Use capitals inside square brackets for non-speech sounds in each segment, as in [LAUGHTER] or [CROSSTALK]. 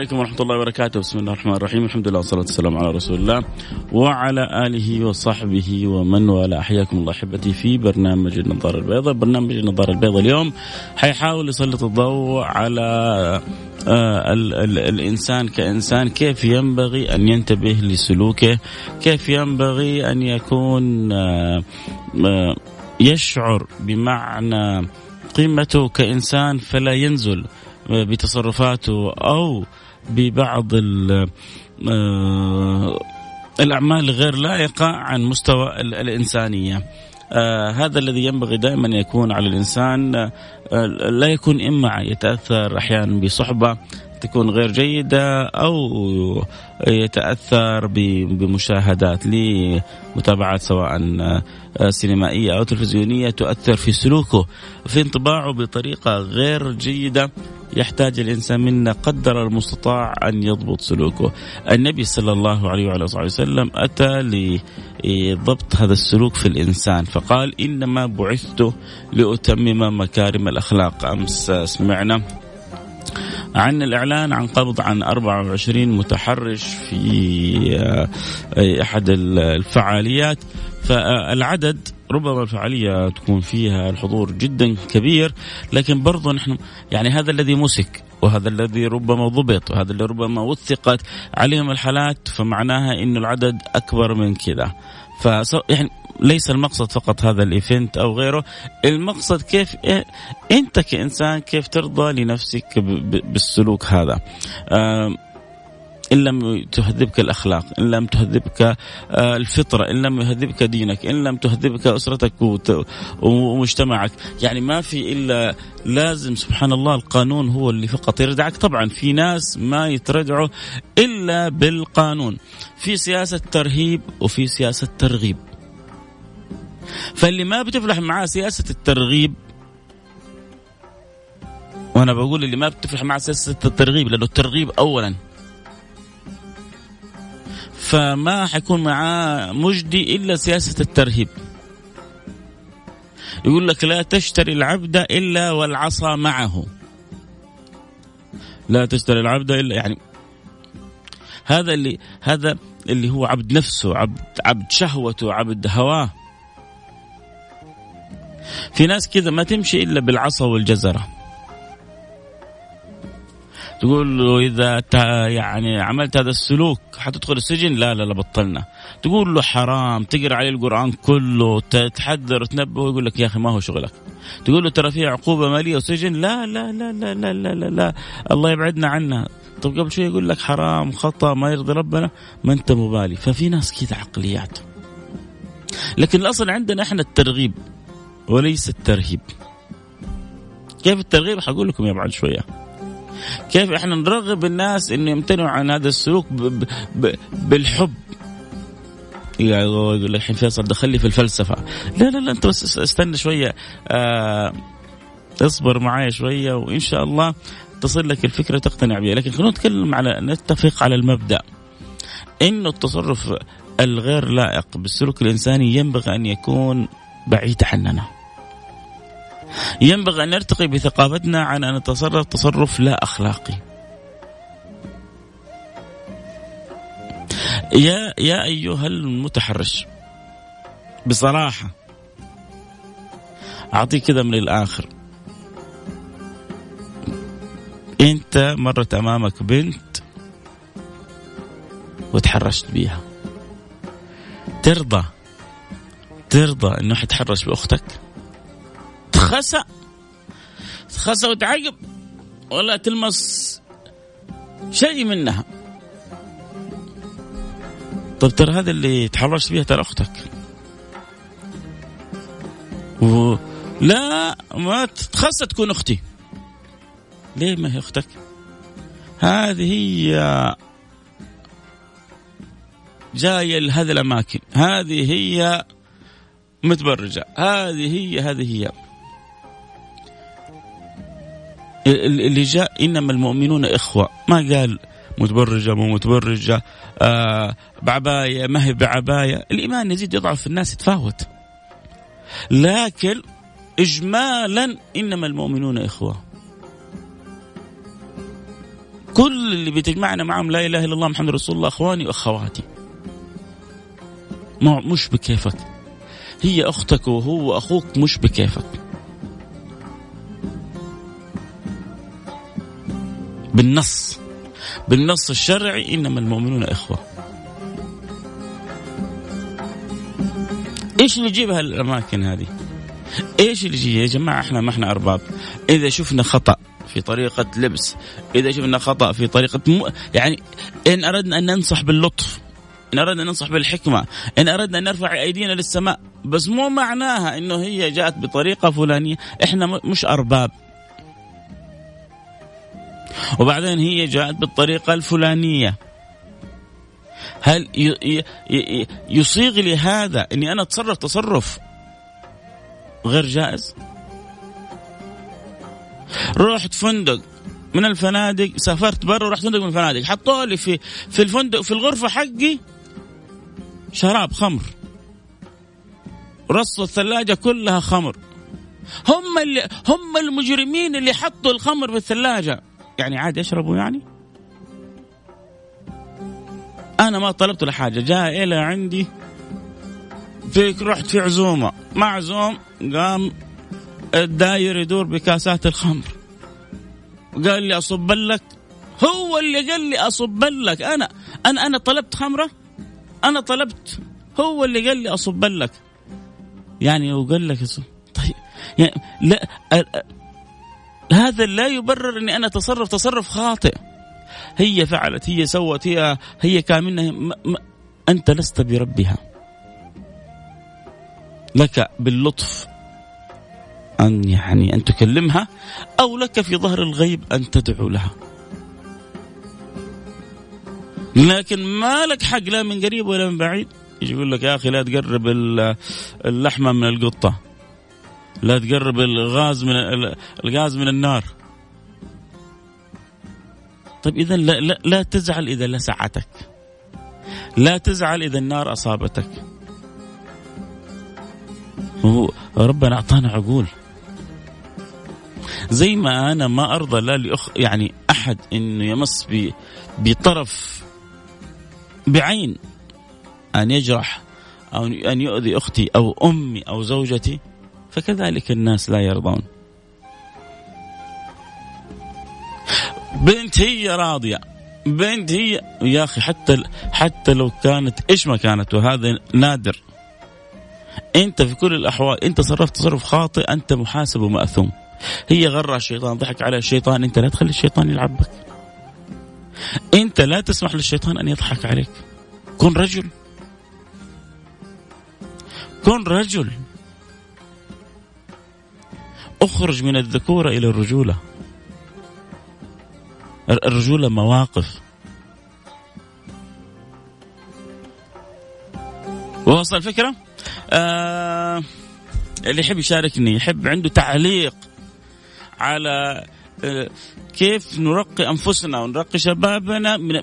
عليكم ورحمة الله وبركاته. بسم الله الرحمن الرحيم. الحمد لله والصلاة والسلام على رسول الله وعلى آله وصحبه ومن والاه. حياكم الله أحبتي في برنامج النظارة البيضاء. برنامج النظارة البيضاء اليوم حيحاول يسلط الضوء على آه ال ال الإنسان كإنسان. كيف ينبغي أن ينتبه لسلوكه؟ كيف ينبغي أن يكون آه آه يشعر بمعنى قيمته كإنسان فلا ينزل بتصرفاته أو ببعض آه، الأعمال غير لائقة عن مستوى الإنسانية. آه هذا الذي ينبغي دائما يكون على الإنسان آه لا يكون إما يتأثر أحيانا بصحبة تكون غير جيدة أو يتأثر بمشاهدات لمتابعات سواء سينمائية أو تلفزيونية تؤثر في سلوكه في انطباعه بطريقة غير جيدة يحتاج الإنسان منا قدر المستطاع أن يضبط سلوكه. النبي صلى الله عليه وعلى صحبه وسلم أتى لضبط هذا السلوك في الإنسان فقال إنما بعثت لأتمم مكارم الأخلاق. أمس سمعنا عن الإعلان عن قبض عن 24 متحرش في آه، أحد الفعاليات. فالعدد ربما الفعالية تكون فيها الحضور جدا كبير لكن برضو نحن يعني هذا الذي مسك وهذا الذي ربما ضبط وهذا اللي ربما وثقت عليهم الحالات فمعناها إنه العدد أكبر من كذا. يعني ليس المقصد فقط هذا الإيفنت أو غيره المقصد كيف إيه أنت كإنسان كيف ترضى لنفسك بالسلوك هذا؟ إن لم تهذبك الأخلاق إن لم تهذبك آه، الفطرة إن لم يهذبك دينك إن لم تهذبك أسرتك ومجتمعك. يعني ما في إلا لازم سبحان الله القانون هو اللي فقط يردعك. طبعا في ناس ما يتردعوا إلا بالقانون. في سياسة ترهيب وفي سياسة ترغيب. فاللي ما بتفلح معاه سياسة الترغيب وأنا بقول اللي ما بتفلح مع سياسة الترغيب لأنه الترغيب اولا. فما حيكون معاه مجدي إلا سياسة الترهيب. يقول لك لا تشتري العبد إلا والعصا معه. لا تشتري العبد إلا يعني هذا اللي هذا اللي هو عبد نفسه عبد عبد شهوته عبد هواه. في ناس كذا ما تمشي إلا بالعصا والجزرة. تقول له إذا يعني عملت هذا السلوك حتدخل السجن؟ لا لا لا بطلنا. تقول له حرام تقرأ عليه القرآن كله تحذر وتنبه ويقول لك يا أخي ما هو شغلك. تقول له ترى في عقوبة مالية وسجن؟ لا لا لا لا لا لا لا, لا. الله يبعدنا عنها طب قبل شوي يقول لك حرام خطأ ما يرضي ربنا. ما أنت مبالي. ففي ناس كذا عقليات. لكن الأصل عندنا إحنا الترغيب وليس الترهيب. كيف الترغيب؟ حقول لكم يا بعد شوية. كيف إحنا نرغب الناس إنه يمتنعوا عن هذا السلوك ب ب بالحب؟ يقول لك الحين فيصل دخل لي في الفلسفة. لا لا لا أنت بس استنى شوية. آه اصبر معايا شوية وإن شاء الله تصل لك الفكرة تقتنع بها لكن خلونا نتكلم على نتفق على المبدأ. إنه التصرف الغير لائق بالسلوك الإنساني ينبغي أن يكون بعيد عننا. ينبغي أن نرتقي بثقافتنا عن أن نتصرف تصرف لا أخلاقي. يا يا أيها المتحرش بصراحة أعطيك كذا من الآخر. أنت مرت أمامك بنت وتحرشت بيها. ترضى ترضى إنه حتحرش بأختك. تخسى تخسى وتعقب ولا تلمس شيء منها. طب ترى هذا اللي تحرشت بيها ترى أختك. و... لا ما تخص تكون أختي. ليه ما هي أختك؟ هذه هي جاية لهذه الأماكن. هذه هي متبرجة. هذه هي هذه هي. اللي جاء إنما المؤمنون إخوة. ما قال متبرجة مو متبرجة آه بعباية ما هي بعباية. الإيمان يزيد يضعف في الناس يتفاوت. لكن اجمالا إنما المؤمنون إخوة. كل اللي بتجمعنا معهم لا إله إلا الله محمد رسول الله إخواني وأخواتي. مش بكيفك. هي أختك وهو أخوك مش بكيفك. بالنص. بالنص الشرعي إنما المؤمنون إخوة. إيش اللي يجيبها الاماكن هذه؟ إيش اللي يجي يا جماعة إحنا ما إحنا أرباب. إذا شفنا خطأ في طريقة لبس إذا شفنا خطأ في طريقة م... يعني إن أردنا أن ننصح باللطف إن أردنا أن ننصح بالحكمة إن أردنا أن نرفع أيدينا للسماء. بس مو معناها أنه هي جاءت بطريقة فلانية. إحنا مش أرباب. وبعدين هي جاءت بالطريقة الفلانية. هل يصيغ لي هذا إني أنا أتصرف تصرف غير جائز؟ رحت فندق من الفنادق سافرت برا ورحت فندق من الفنادق حطوا لي في في الفندق في الغرفة حقي شراب خمر. رصوا الثلاجة كلها خمر. هم اللي هم المجرمين اللي حطوا الخمر في الثلاجة. يعني عادي اشربه يعني؟ أنا ما طلبت له حاجة جاء إلى عندي في رحت في عزومة. معزوم قام الداير يدور بكاسات الخمر. قال لي أصب لك هو اللي قال لي أصب لك. أنا أنا أنا طلبت خمرة؟ أنا طلبت هو اللي قال لي أصب لك. يعني وقال لك طيب يعني لا هذا لا يبرر إني أنا اتصرف تصرف خاطئ. هي فعلت هي سوت هي هي كامنة أنت لست بربها. لك باللطف أن يعني أن تكلمها أو لك في ظهر الغيب أن تدعو لها. لكن ما لك حق لا من قريب ولا من بعيد. يقول لك يا أخي لا تقرب اللحمة من القطة. لا تقرب الغاز من الغاز من النار. طيب إذا لا, لا, لا تزعل إذا لسعتك. لا تزعل إذا النار أصابتك. هو ربنا أعطانا عقول. زي ما أنا ما أرضى لا لاخ يعني أحد إنه يمس بطرف بعين أن يجرح أو أن يؤذي أختي أو أمي أو زوجتي. فكذلك الناس لا يرضون. بنت هي راضية. بنت هي يا أخي حتى حتى لو كانت إيش ما كانت؟ وهذا نادر. أنت في كل الأحوال أنت صرفت تصرف خاطئ أنت محاسب ومأثوم. هي غرها الشيطان ضحك عليها الشيطان. أنت لا تخلي الشيطان يلعب بك أنت لا تسمح للشيطان أن يضحك عليك. كن رجل. كن رجل. أخرج من الذكورة إلى الرجولة. الرجولة مواقف. وصل الفكرة؟ آه اللي يحب يشاركني يحب عنده تعليق على آه، كيف نرقي أنفسنا ونرقي شبابنا من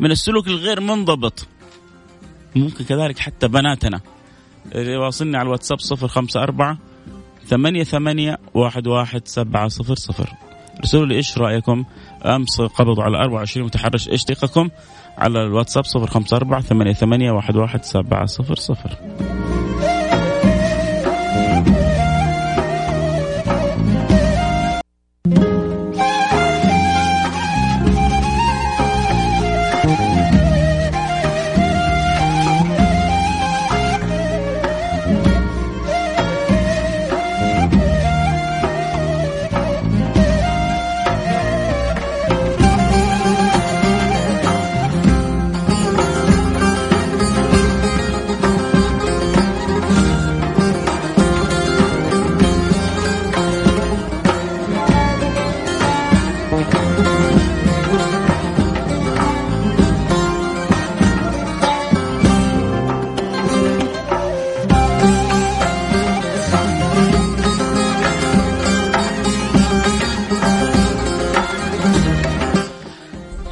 من السلوك الغير منضبط. ممكن كذلك حتى بناتنا. واصلني على الواتساب صفر خمسة أربعة ثمانية ثمانية واحد واحد سبعة صفر صفر. ارسلوا لي إيش رأيكم؟ أمس قبضوا على 24 متحرش إيش دقيقكم على الواتساب 054 88 11700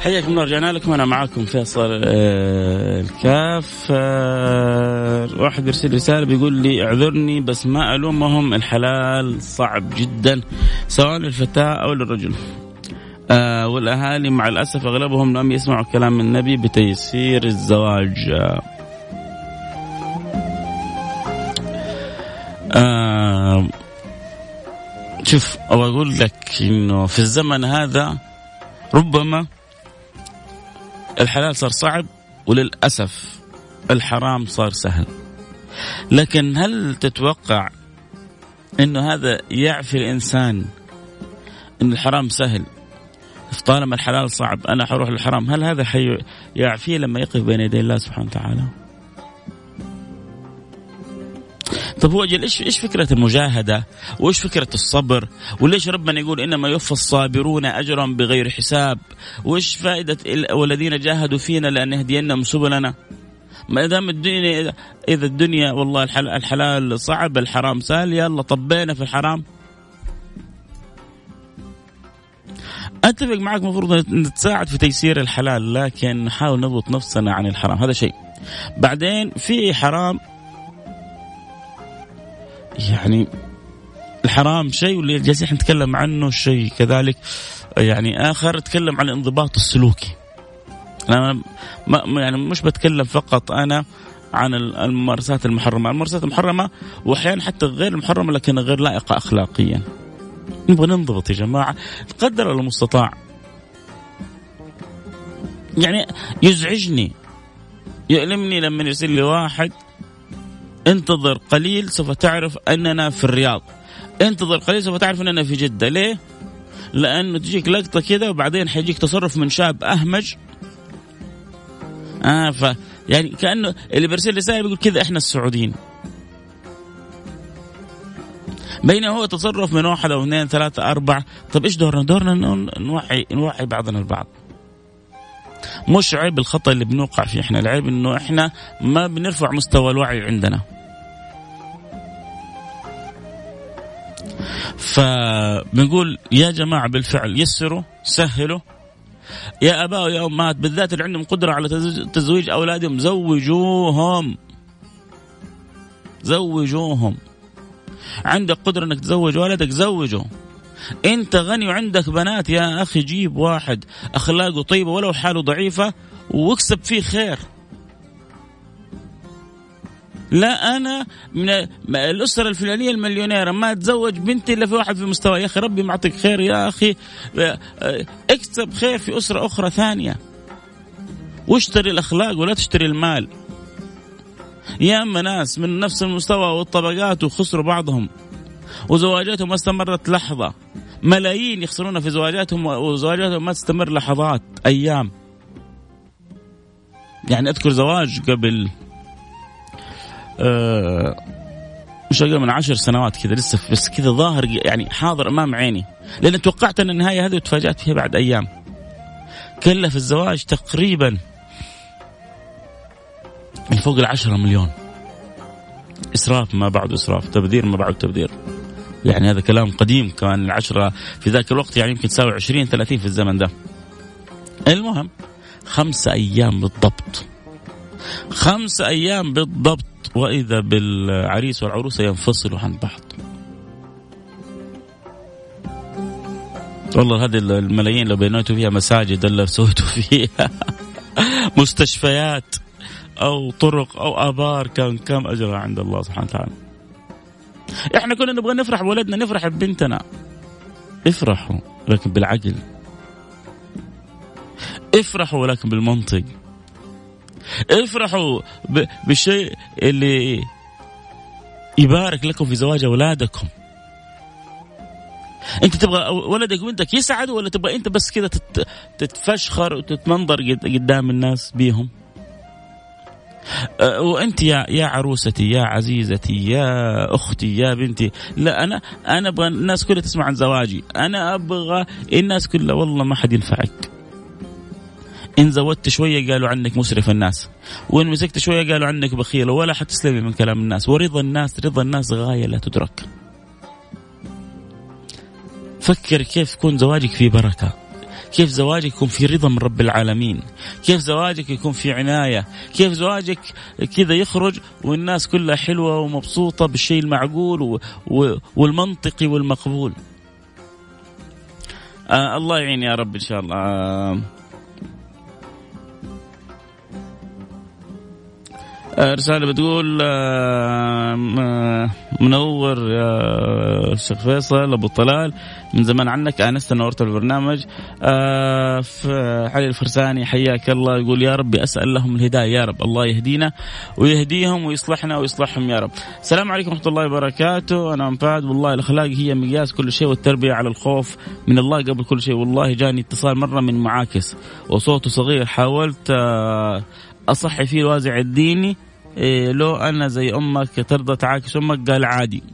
حياكم الله رجعنا لكم. أنا معاكم فيصل آه، الكاف آه، واحد يرسل رسالة بيقول لي اعذرني بس ما ألومهم الحلال صعب جدا سواء للفتاة أو للرجل. آه والأهالي مع الأسف أغلبهم لم يسمعوا كلام النبي بتيسير الزواج. شوف أو أقول لك إنه في الزمن هذا ربما الحلال صار صعب وللأسف الحرام صار سهل. لكن هل تتوقع إنه هذا يعفي الإنسان إن الحرام سهل؟ طالما الحلال صعب أنا حروح للحرام هل هذا حي يعفيه لما يقف بين يدي الله سبحانه وتعالى؟ طب هو أجل إيش إيش فكرة المجاهدة؟ وإيش فكرة الصبر؟ وليش ربنا يقول إنما يوفى الصابرون اجرا بغير حساب؟ وإيش فائدة والذين جاهدوا فينا لأن يهدينهم سبلنا؟ ما دام الدنيا إذا الدنيا والله الحلال صعب الحرام سهل يلا طبينا في الحرام أتفق معك المفروض نتساعد في تيسير الحلال لكن نحاول نضبط نفسنا عن الحرام هذا شيء بعدين في حرام يعني الحرام شيء واللي جالسين نتكلم عنه شيء كذلك يعني آخر تكلم عن الانضباط السلوكي أنا ما يعني مش بتكلم فقط أنا عن الممارسات المحرمة، الممارسات المحرمة وأحيانا حتى غير المحرمة لكن غير لائقة اخلاقيا. نبغى ننضبط يا جماعة قدر المستطاع. يعني يزعجني يؤلمني لما يرسل لي واحد انتظر قليل سوف تعرف أننا في الرياض. انتظر قليل سوف تعرف أننا في جدة. ليه؟ لأنه تجيك لقطة كذا وبعدين حيجيك تصرف من شاب أهمج. آه ف يعني كأنه اللي بيرسل رسالة بيقول كذا إحنا السعوديين. بينما هو تصرف من واحد أو اثنين ثلاثة أربعة. طب إيش دورنا؟ دورنا نوعي نوعي بعضنا البعض. مش عيب الخطأ اللي بنوقع فيه إحنا العيب إنه إحنا ما بنرفع مستوى الوعي عندنا. فبنقول يا جماعة بالفعل يسروا سهلوا. يا أباء ويا أمهات بالذات اللي عندهم قدرة على تزويج أولادهم زوجوهم. زوجوهم. عندك قدرة إنك تزوج ولدك زوجه. انت غني وعندك بنات يا أخي جيب واحد اخلاقه طيبة ولو حاله ضعيفة واكسب فيه خير. لا أنا من الاسرة الفلانية المليونيرة ما اتزوج بنتي إلا في واحد في مستوى يا أخي ربي معطيك خير يا أخي. اكسب خير في أسرة أخرى ثانية. واشتري الأخلاق ولا تشتري المال. يا أما ناس من نفس المستوى والطبقات وخسروا بعضهم. وزواجاتهم ما استمرت لحظة. ملايين يخسرون في زواجاتهم وزواجاتهم ما تستمر لحظات أيام. يعني أذكر زواج قبل آه، مش أقل من عشر سنوات كذا لسه بس كذا ظاهر يعني حاضر أمام عيني. لأن توقعت أن النهاية هذه وتفاجأت فيها بعد أيام. كلف الزواج تقريبا من فوق العشرة مليون. إسراف ما بعد إسراف تبذير ما بعد تبذير. يعني هذا كلام قديم كان العشرة في ذاك الوقت يعني يمكن تساوي 20 30 في الزمن ده. المهم خمسة أيام بالضبط. خمسة أيام بالضبط وإذا بالعريس والعروسة ينفصلوا عن بعض. والله هذه الملايين لو بنيتوا فيها مساجد إلا سويتوا [LAUGHS] فيها مستشفيات أو طرق أو آبار كان كم أجرها عند الله سبحانه وتعالى. إحنا كنا نبغى نفرح بولدنا نفرح ببنتنا. افرحوا لكن بالعقل. افرحوا ولكن بالمنطق. افرحوا بالشيء اللي يبارك لكم في زواج أولادكم انت تبغى ولدك وبنتك يسعدوا ولا تبغى انت بس كذا تتفشخر وتتمنظر قدام الناس بيهم وأنت يا يا عروستي يا عزيزتي يا أختي يا بنتي. لا أنا أنا أبغى الناس كلها تسمع عن زواجي. أنا أبغى الناس كلها والله ما حد ينفعك. إن زودت شوية قالوا عنك مسرف الناس. وإن مسكت شوية قالوا عنك بخيل ولا حتسلمي من كلام الناس. ورضا الناس رضا الناس غاية لا تدرك. فكر كيف يكون زواجك فيه بركة. كيف زواجك يكون في رضا من رب العالمين؟ كيف زواجك يكون في عناية؟ كيف زواجك كذا يخرج والناس كلها حلوة ومبسوطة بالشيء المعقول والمنطقي والمقبول؟ آه الله يعين يا رب إن شاء الله. آه رسالة بتقول آه، منور يا شيخ فيصل أبو طلال من زمان عنك آنست نورت البرنامج. آه، علي الفرساني حياك الله يقول يا ربي أسأل لهم الهداية يا رب الله يهدينا ويهديهم ويصلحنا ويصلحهم يا رب. السلام عليكم ورحمة الله وبركاته. أنا أنفاد والله الأخلاق هي مقياس كل شيء والتربية على الخوف من الله قبل كل شيء. والله جاني اتصال مرة من معاكس وصوته صغير حاولت أصحي فيه الوازع الديني إيه لو أنا زي أمك ترضى تعاكس أمك قال عادي. [LAUGHS]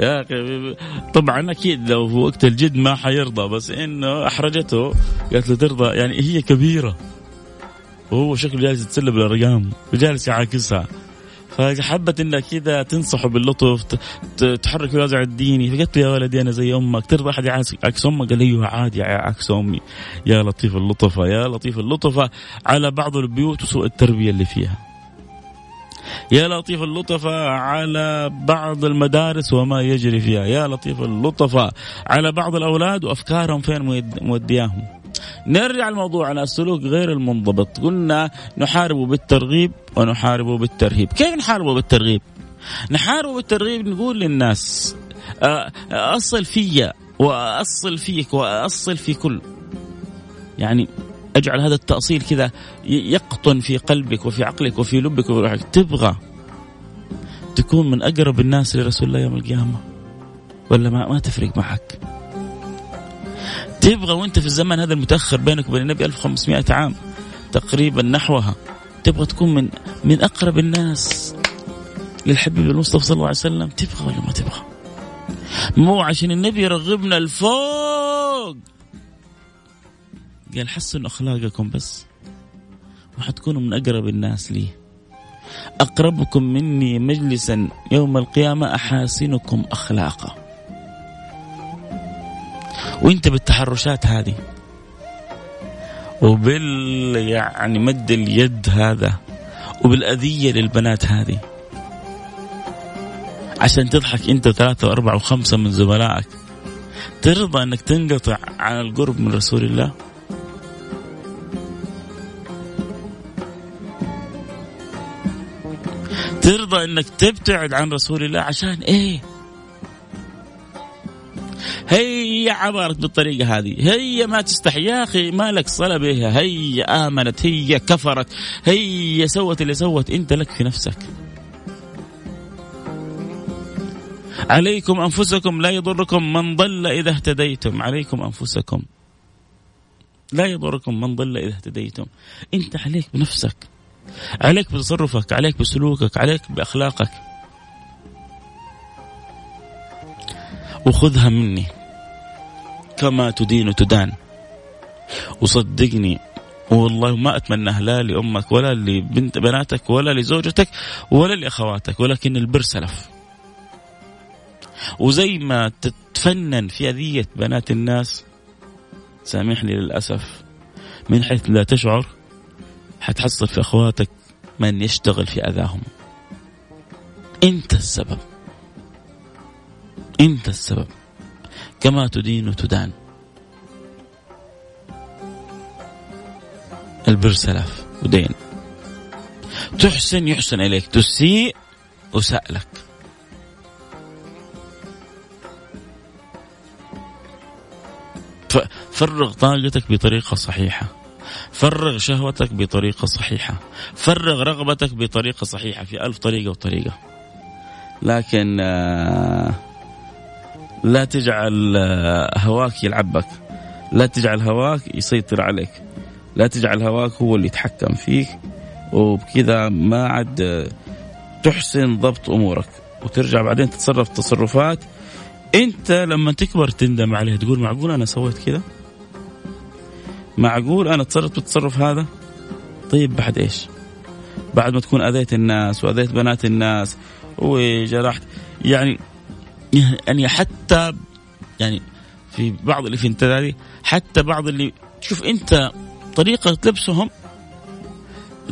يا أخي طبعا أكيد لو في وقت الجد ما حيرضى بس إنه أحرجته قالت له ترضى. يعني هي كبيرة وهو شكله جالس يتسلى بالارقام وجالس يعاكسها. فحبت إنها كذا تنصحه باللطف تحرك الوازع الديني فقلت له يا ولدي أنا زي أمك ترضى أحد عكس أمك؟ قال أيوه عادي عكس أمي. يا لطيف اللطفة يا لطيف اللطفة. على بعض البيوت وسوء التربية اللي فيها. يا لطيف اللطفة على بعض المدارس وما يجري فيها. يا لطيف اللطفة على بعض الأولاد وأفكارهم فين مودياهم. نرجع الموضوع على السلوك غير المنضبط. قلنا نحاربه بالترغيب ونحاربه بالترهيب. كيف نحاربه بالترغيب؟ نحاربه بالترغيب نقول للناس آه، أصل فيا وأصل فيك وأصل في كل. يعني أجعل هذا التأصيل كذا يقطن في قلبك وفي عقلك وفي لبك وفي روحك. تبغى تكون من أقرب الناس لرسول الله يوم القيامة ولا ما, ما تفرق معك؟ تبغى وانت في الزمن هذا المتأخر بينك وبين النبي 1500 عام تقريبا نحوها تبغى تكون من من أقرب الناس للحبيب المصطفى صلى الله عليه وسلم تبغى ولا ما تبغى؟ مو عشان النبي يرغبنا الفوق قال حسنوا أخلاقكم بس وحتكونوا من أقرب الناس لي. أقربكم مني مجلسا يوم القيامة أحاسنكم اخلاقا. وانت بالتحرشات هذه. وبال يعني مد اليد هذا وبالأذية للبنات هذه. عشان تضحك انت وثلاثة وأربعة وخمسة من زملائك. ترضى انك تنقطع عن القرب من رسول الله؟ ترضى انك تبتعد عن رسول الله عشان إيه؟ هي عبرت بالطريقة هذه. هي ما تستحي. يا أخي مالك صلة بها. هي آمنت. هي كفرت. هي سوت اللي سوت. أنت لك في نفسك. عليكم أنفسكم لا يضركم من ضل إذا اهتديتم. عليكم أنفسكم لا يضركم من ضل إذا اهتديتم. أنت عليك بنفسك. عليك بتصرفك. عليك بسلوكك. عليك بأخلاقك. وخذها مني. كما تدين تدان. وصدقني والله ما أتمناها لا لأمك ولا لبنت بناتك ولا لزوجتك ولا لأخواتك ولكن البر سلف. وزي ما تتفنن في أذية بنات الناس سامحني للأسف من حيث لا تشعر حتحصل في أخواتك من يشتغل في أذاهم. انت السبب. انت السبب. كما تدين تدان البر سلف ودين. تحسن يحسن إليك تسيء أساء لك فرغ طاقتك بطريقة صحيحة. فرغ شهوتك بطريقة صحيحة. فرغ رغبتك بطريقة صحيحة في ألف طريقة وطريقة. لكن آه لا تجعل آه، هواك يلعبك. لا تجعل هواك يسيطر عليك. لا تجعل هواك هو اللي يتحكم فيك. وبكذا ما عاد آه، تحسن ضبط أمورك. وترجع بعدين تتصرف تصرفات. أنت لما تكبر تندم عليها. تقول معقول أنا سويت كذا؟ معقول أنا تصرفت بالتصرف هذا؟ طيب بعد إيش؟ بعد ما تكون أذيت الناس وأذيت بنات الناس وجرحت. يعني يعني حتى يعني في بعض الايفنتات هذه حتى بعض اللي تشوف انت طريقة لبسهم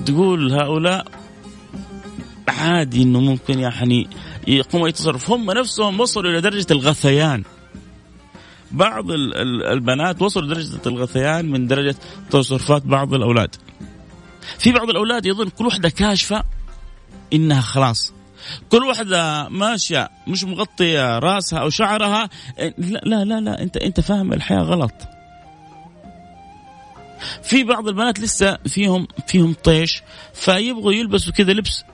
تقول هؤلاء عادي إنه ممكن يعني يقوموا يتصرف هم نفسهم وصلوا إلى درجة الغثيان. بعض البنات وصلوا لدرجه الغثيان من درجة تصرفات بعض الأولاد. في بعض الأولاد يظن كل واحدة كاشفة إنها خلاص كل واحدة ماشية مش مغطية رأسها أو شعرها. لا لا لا, لا. أنت أنت فاهم الحياة غلط. في بعض البنات لسه فيهم فيهم طيش فيبغوا يلبسوا كذا لبس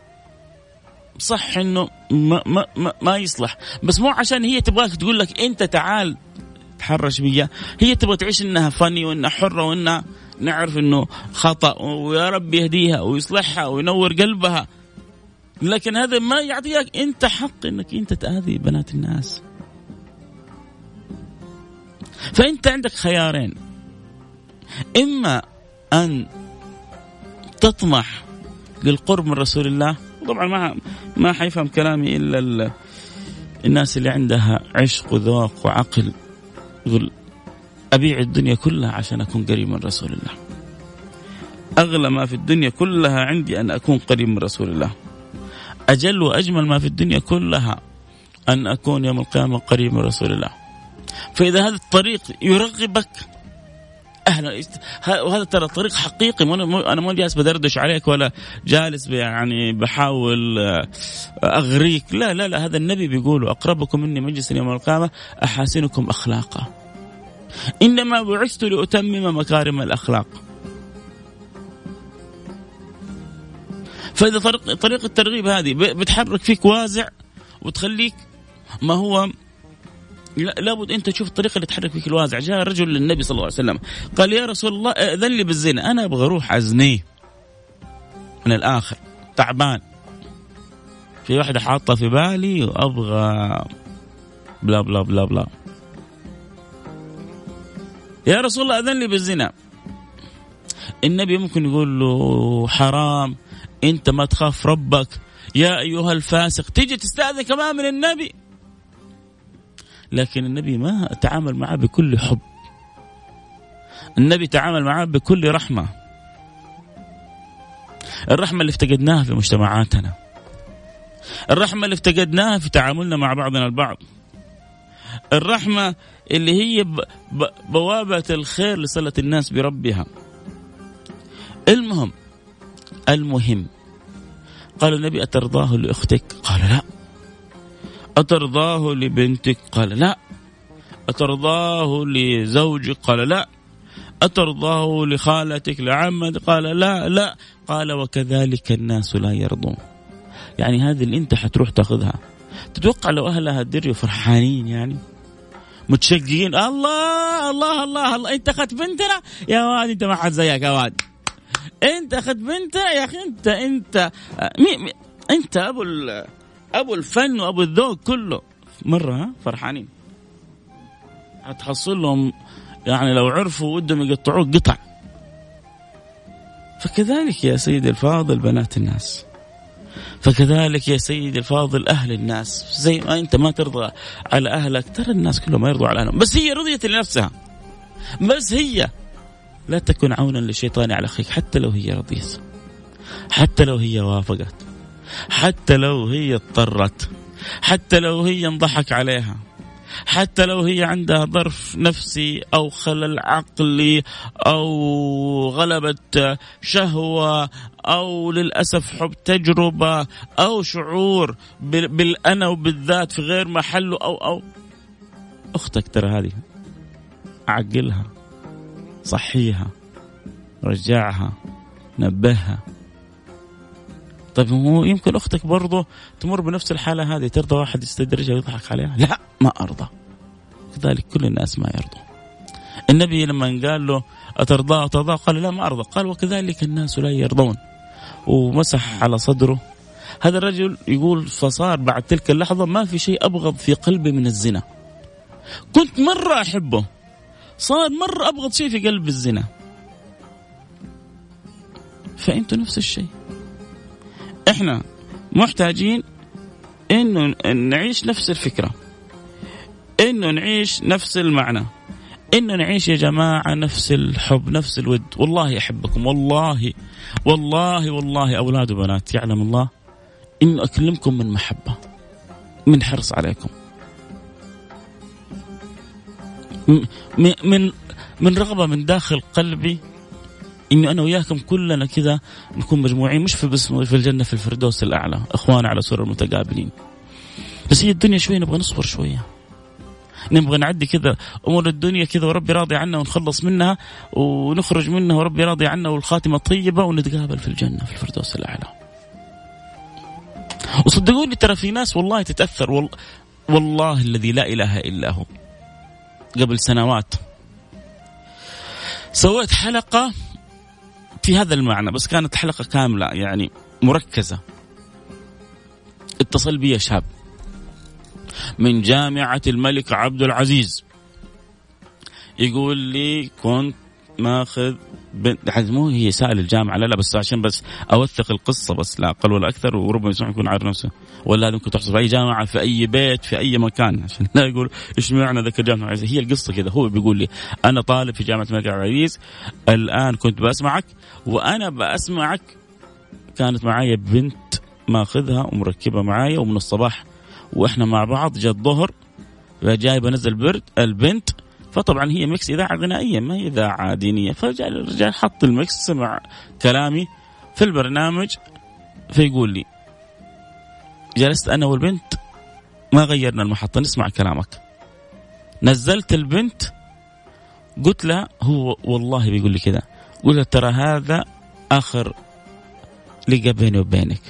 صح إنه ما, ما, ما, ما يصلح. بس مو عشان هي تبغاك تقول لك أنت تعال تحرش بيا. هي تبغى تعيش إنها فاني وإنها حرة وإنها نعرف إنه خطأ ويا رب يهديها ويصلحها وينور قلبها. لكن هذا ما يعطيك انت حق انك انت تأذي بنات الناس. فانت عندك خيارين. إما أن تطمح للقرب من رسول الله. طبعا ما ما حيفهم كلامي إلا الناس اللي عندها عشق وذوق وعقل. يقول أبيع الدنيا كلها عشان أكون قريب من رسول الله. أغلى ما في الدنيا كلها عندي أن أكون قريب من رسول الله. أجل وأجمل ما في الدنيا كلها أن أكون يوم القيامة قريب من رسول الله. فإذا هذا الطريق يرغبك أهلا وهذا ترى طريق حقيقي أنا مو جالس بدردش عليك ولا جالس يعني بحاول آه، أغريك. لا لا لا هذا النبي بيقول أقربكم مني مجلسا يوم القيامة أحاسنكم أخلاقا. إنما بعثت لأتمم مكارم الأخلاق. فإذا طريق طريق الترغيب هذه بتحرك فيك وازع وتخليك ما هو لابد أنت تشوف الطريقة اللي تحرك فيك الوازع. جاء رجل للنبي صلى الله عليه وسلم قال يا رسول الله اذن لي بالزنا أنا أبغى أروح ازنيه من الآخر تعبان. في واحدة حاطة في بالي وأبغى بلا بلا بلا بلا. يا رسول الله أذن لي بالزنا. النبي ممكن يقول له حرام. انت ما تخاف ربك. يا أيها الفاسق تيجي تستاذن كمان من النبي. لكن النبي ما تعامل معه بكل حب. النبي تعامل معه بكل رحمة. الرحمة اللي افتقدناها في مجتمعاتنا. الرحمة اللي افتقدناها في تعاملنا مع بعضنا البعض. الرحمة اللي هي بوابة الخير لصلة الناس بربها. المهم المهم. قال النبي أترضاه لأختك؟ قال لا. أترضاه لبنتك؟ قال لا. أترضاه لزوجك؟ قال لا. أترضاه لخالتك؟ لعمتك قال لا لا. قال وكذلك الناس لا يرضون. يعني هذه اللي أنت حتروح تاخذها. تتوقع لو أهلها دريوا فرحانين يعني؟ متشققين الله الله الله الله. أنت أخذت بنتنا؟ يا واد أنت ما حد زيك يا واد. انت اخذت بنتنا يا أخي انت انت مي مي انت ابو ابو الفن وابو الذوق كله. مرة فرحانين. حتحصل لهم يعني لو عرفوا ودهم يقطعوك قطع. فكذلك يا سيدي الفاضل بنات الناس. فكذلك يا سيدي الفاضل أهل الناس. زي ما أنت ما ترضى على أهلك ترى الناس كلهم ما يرضوا على أهلهم. بس هي رضيت لنفسها. بس هي لا تكن عونا للشيطان على أخيك حتى لو هي رضيت. حتى لو هي وافقت. حتى لو هي اضطرت. حتى لو هي انضحك عليها. حتى لو هي عندها ظرف نفسي أو خلل عقلي أو غلبة شهوة أو للأسف حب تجربة أو شعور بالأنا وبالذات في غير محله أو أو أختك ترى هذه عقلها صحيها رجعها نبهها طيب هو يمكن أختك برضه تمر بنفس الحالة هذه ترضى واحد يستدرجها ويضحك عليها؟ لا ما أرضى. كذلك كل الناس ما يرضوا. النبي لما قال له أترضى أترضى قال لا ما أرضى، قال وكذلك الناس لا يرضون. ومسح على صدره. هذا الرجل يقول فصار بعد تلك اللحظة ما في شيء أبغض في قلبي من الزنا. كنت مرة أحبه. صار مرة أبغض شيء في قلب الزنا. فأنتوا نفس الشيء. إحنا محتاجين إنه نعيش نفس الفكرة. إنه نعيش نفس المعنى. إنه نعيش يا جماعة نفس الحب نفس الود. والله أحبكم والله والله والله. أولاد وبنات يعلم الله إنه أكلمكم من محبة من حرص عليكم. من من رغبة من داخل قلبي اني أنا وياكم كلنا كذا نكون مجموعين مش في بس في الجنة في الفردوس الأعلى اخوان على سرر متقابلين بس هي الدنيا شوي نبغى نصبر شوية نبغى نعدي كذا أمور الدنيا كذا وربي راضي عنا ونخلص منها ونخرج منها وربي راضي عنا والخاتمة طيبه ونتقابل في الجنة في الفردوس الأعلى. وصدقوني ترى في ناس والله تتأثر وال... والله الذي لا إله إلا هو. قبل سنوات. سويت حلقة في هذا المعنى بس كانت حلقة كاملة يعني مركزة. اتصل بي شاب. من جامعة الملك عبد العزيز. يقول لي كنت ماخذ بنت مو هي سائل الجامعة لا لا بس عشان بس أوثق القصة بس لا أقل ولا أكثر وربما يسمع يكون عارف نفسه ولا ممكن تحصل في أي جامعة في أي بيت في أي مكان عشان لا يقول إيش معنى ذكر جامعه هي القصة كذا هو بيقول لي أنا طالب في جامعة الملك عبد العزيز الآن كنت بسمعك وأنا بسمعك كانت معايا بنت ماخذها ومركبه معايا ومن الصباح وإحنا مع بعض جاء الظهر جاي بنزل برد البنت فطبعا هي Mix إذاعة غنائية ما هي إذاعة دينية. فجاء الرجال حط ال Mix سمع كلامي في البرنامج فيقول لي جلست أنا والبنت ما غيرنا المحطة نسمع كلامك. نزلت البنت قلت لها هو والله بيقول لي كذا قلت ترى هذا آخر لقى بيني وبينك.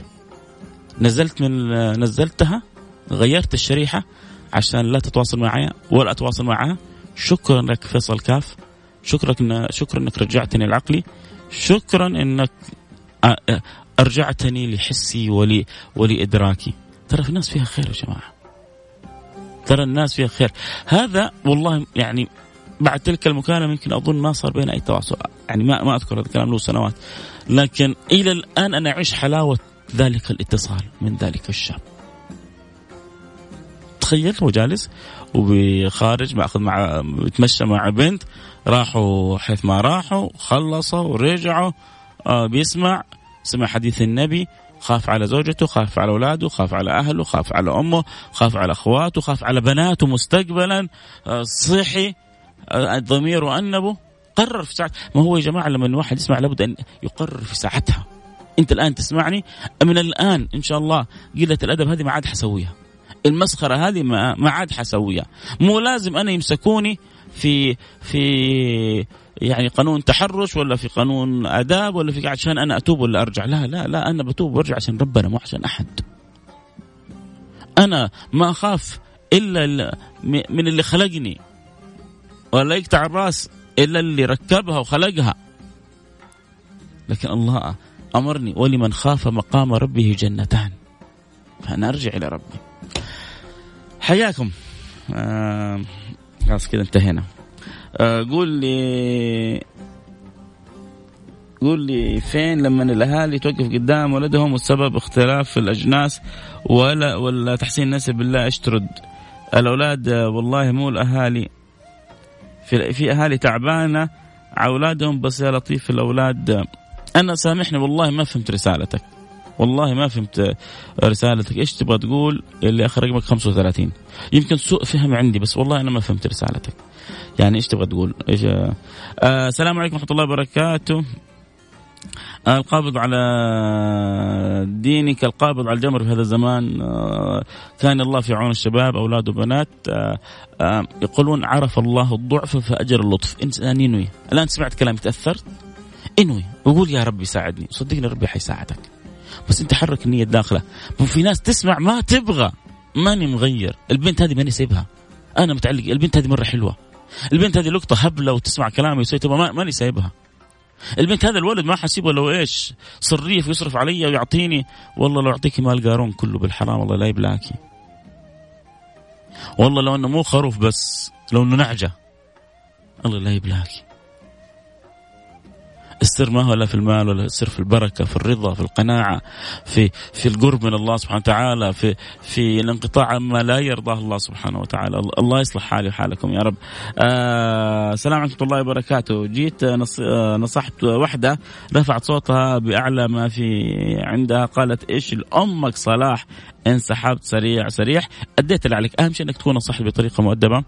نزلت من نزلتها غيرت الشريحة عشان لا تتواصل معي ولا أتواصل معها شكرا لك فيصل كاف. شكرا إن شكرا إنك رجعتني لعقلي شكرا إنك أرجعتني لحسي ولي ولإدراكي. ترى في الناس فيها خير يا جماعة. ترى الناس فيها خير. هذا والله يعني بعد تلك المكالمة يمكن أظن ما صار بين أي تواصل. يعني ما ما أذكر هذا الكلام له سنوات. لكن إلى الآن أنا أعيش حلاوة ذلك الاتصال من ذلك الشاب. تخيل هو جالس وخارج مأخذ مع يتمشى مع بنت راحوا حيث ما راحوا خلصوا ورجعوا آه بيسمع سمع حديث النبي خاف على زوجته خاف على أولاده خاف على أهله خاف على أمه خاف على أخواته خاف على بناته مستقبلا آه صحي آه ضميره انبه قرر في ساعة ما هو يا جماعة لما الواحد يسمع لابد أن يقرر في ساعتها. أنت الآن تسمعني؟ من الآن إن شاء الله قلة الأدب هذه ما عاد حسويها. المسخرة هذه ما ما عاد حسويها مو لازم أنا يمسكوني في في يعني قانون تحرش ولا في قانون آداب ولا في عشان أنا أتوب ولا أرجع. لا لا لا أنا بتوب وارجع عشان ربنا مو عشان أحد. أنا ما أخاف إلا من اللي خلقني. ولا يقطع الرأس إلا اللي ركبها وخلقها. لكن الله أمرني ولمن خاف مقام ربه جنتان. فأنا أرجع إلى ربي. حياكم. آه خلاص كذا انتهينا. آه قول لي قول لي فين لما الأهالي توقف قدام ولدهم والسبب اختلاف الأجناس ولا ولا تحسين نسب بالله إيش ترد؟ الاولاد والله مو الأهالي. في في أهالي تعبانة على أولادهم بس يا لطيف الأولاد. أنا سامحني والله ما فهمت رسالتك. والله ما فهمت رسالتك. إيش تبغى تقول؟ اللي آخر رقمك 35 يمكن سوء فهم عندي بس والله أنا ما فهمت رسالتك. يعني إيش تبغى تقول؟ إيش آه السلام عليكم ورحمة الله وبركاته. آه القابض على دينك القابض على الجمر في هذا الزمان آه كان الله في عون الشباب أولاد وبنات. آه آه يقولون عرف الله الضعف فأجر اللطف. إنسان ينوي. الآن سمعت كلام تأثرت؟ انوي وقول يا ربي ساعدني. صدقني ربي حيساعدك. بس انت حرك النية الداخلة. في ناس تسمع ما تبغى. ماني مغير. البنت هذه ماني سايبها. أنا متعلق. البنت هذه مرة حلوة. البنت هذه لقطة هبلة وتسمع كلامي وسويت ما ماني سايبها. البنت هذا الولد ما حسيبه لو إيش؟ صريف يصرف علي ويعطيني. والله لو اعطيكي مال قارون كله بالحرام الله لا يبلاكي. والله لو إنه مو خروف بس لو إنه نعجة الله لا يبلاكي. السر ما هو لا في المال ولا السر في البركة في الرضا في القناعة في في القرب من الله سبحانه وتعالى في في الانقطاع عما لا يرضاه الله سبحانه وتعالى. الله يصلح حالي وحالكم يا رب. آه السلام عليكم ورحمة الله وبركاته. جيت آه، نصحت واحدة رفعت صوتها بأعلى ما في عندها قالت إيش لأمك صلاح؟ انسحبت سريع سريع أديت اللي عليك. أهم شيء إنك تكون نصحت بطريقة مؤدبة.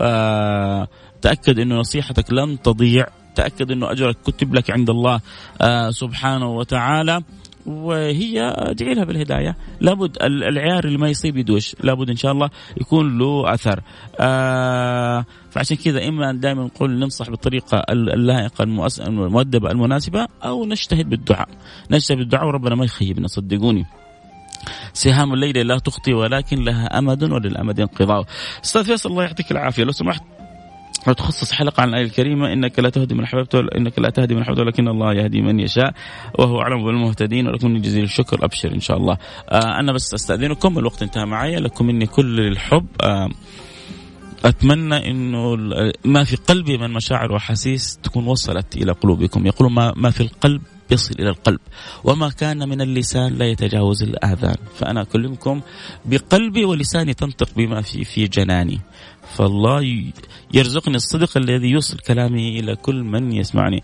آه تأكد إنه نصيحتك لن تضيع. تاكد إنه أجرك كتب لك عند الله آه سبحانه وتعالى. وهي ادعي لها بالهداية. لابد العيار اللي ما يصيب يدوش. لابد إن شاء الله يكون له أثر. آه فعشان كذا إما دائما نقول ننصح بالطريقة اللائقة المؤدبة المناسبة أو نجتهد بالدعاء. نجتهد بالدعاء وربنا ما يخيبنا صدقوني. سهام الليل لا تخطي ولكن لها أمد وللأمد انقضاء. أستاذ فيصل الله يعطيك العافية. لو سمحت لو تخصص حلقة عن الآية الكريمة إنك لا تهدي من أحببت إنك لا تهدي من أحببت ولكن الله يهدي من يشاء وهو أعلم بالمهتدين ولكم جزيل الشكر أبشر إن شاء الله. آه أنا بس أستأذنكم الوقت انتهى معي لكم مني كل الحب. آه أتمنى إنه ما في قلبي من مشاعر وأحاسيس تكون وصلت إلى قلوبكم. يقولون ما, ما في القلب يصل إلى القلب وما كان من اللسان لا يتجاوز الآذان. فأنا أكلمكم بقلبي ولساني تنطق بما في في جناني. فالله يرزقني الصدق الذي يوصل كلامي إلى كل من يسمعني.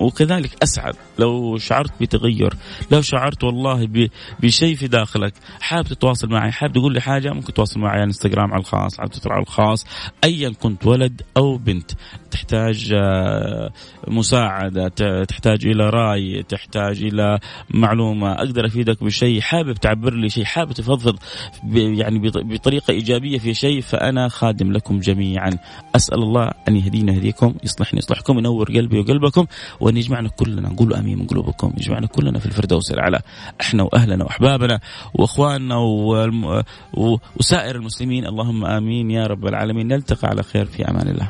وكذلك أسعد. لو شعرت بتغير لو شعرت والله بشيء في داخلك حابب تتواصل معي حابب تقول لي حاجة ممكن تواصل معي على الانستغرام على الخاص على تويتر على الخاص ايا كنت ولد أو بنت. تحتاج آه، مساعدة تحتاج إلى رأي تحتاج إلى معلومة أقدر أفيدك بشيء حابب تعبر لي شيء حابب تفضفض يعني بطريقة إيجابية في شيء فأنا خادم لكم جميعا. أسأل الله أن يهدينا يهديكم يصلحني يصلحكم ينور قلبي وقلبكم وأن يجمعنا كلنا. نقول آمين من قلوبكم. يجمعنا كلنا في الفردوس الأعلى. إحنا وأهلنا وأحبابنا وإخواننا وسائر المسلمين. اللهم آمين يا رب العالمين. نلتقي على خير في أمان الله.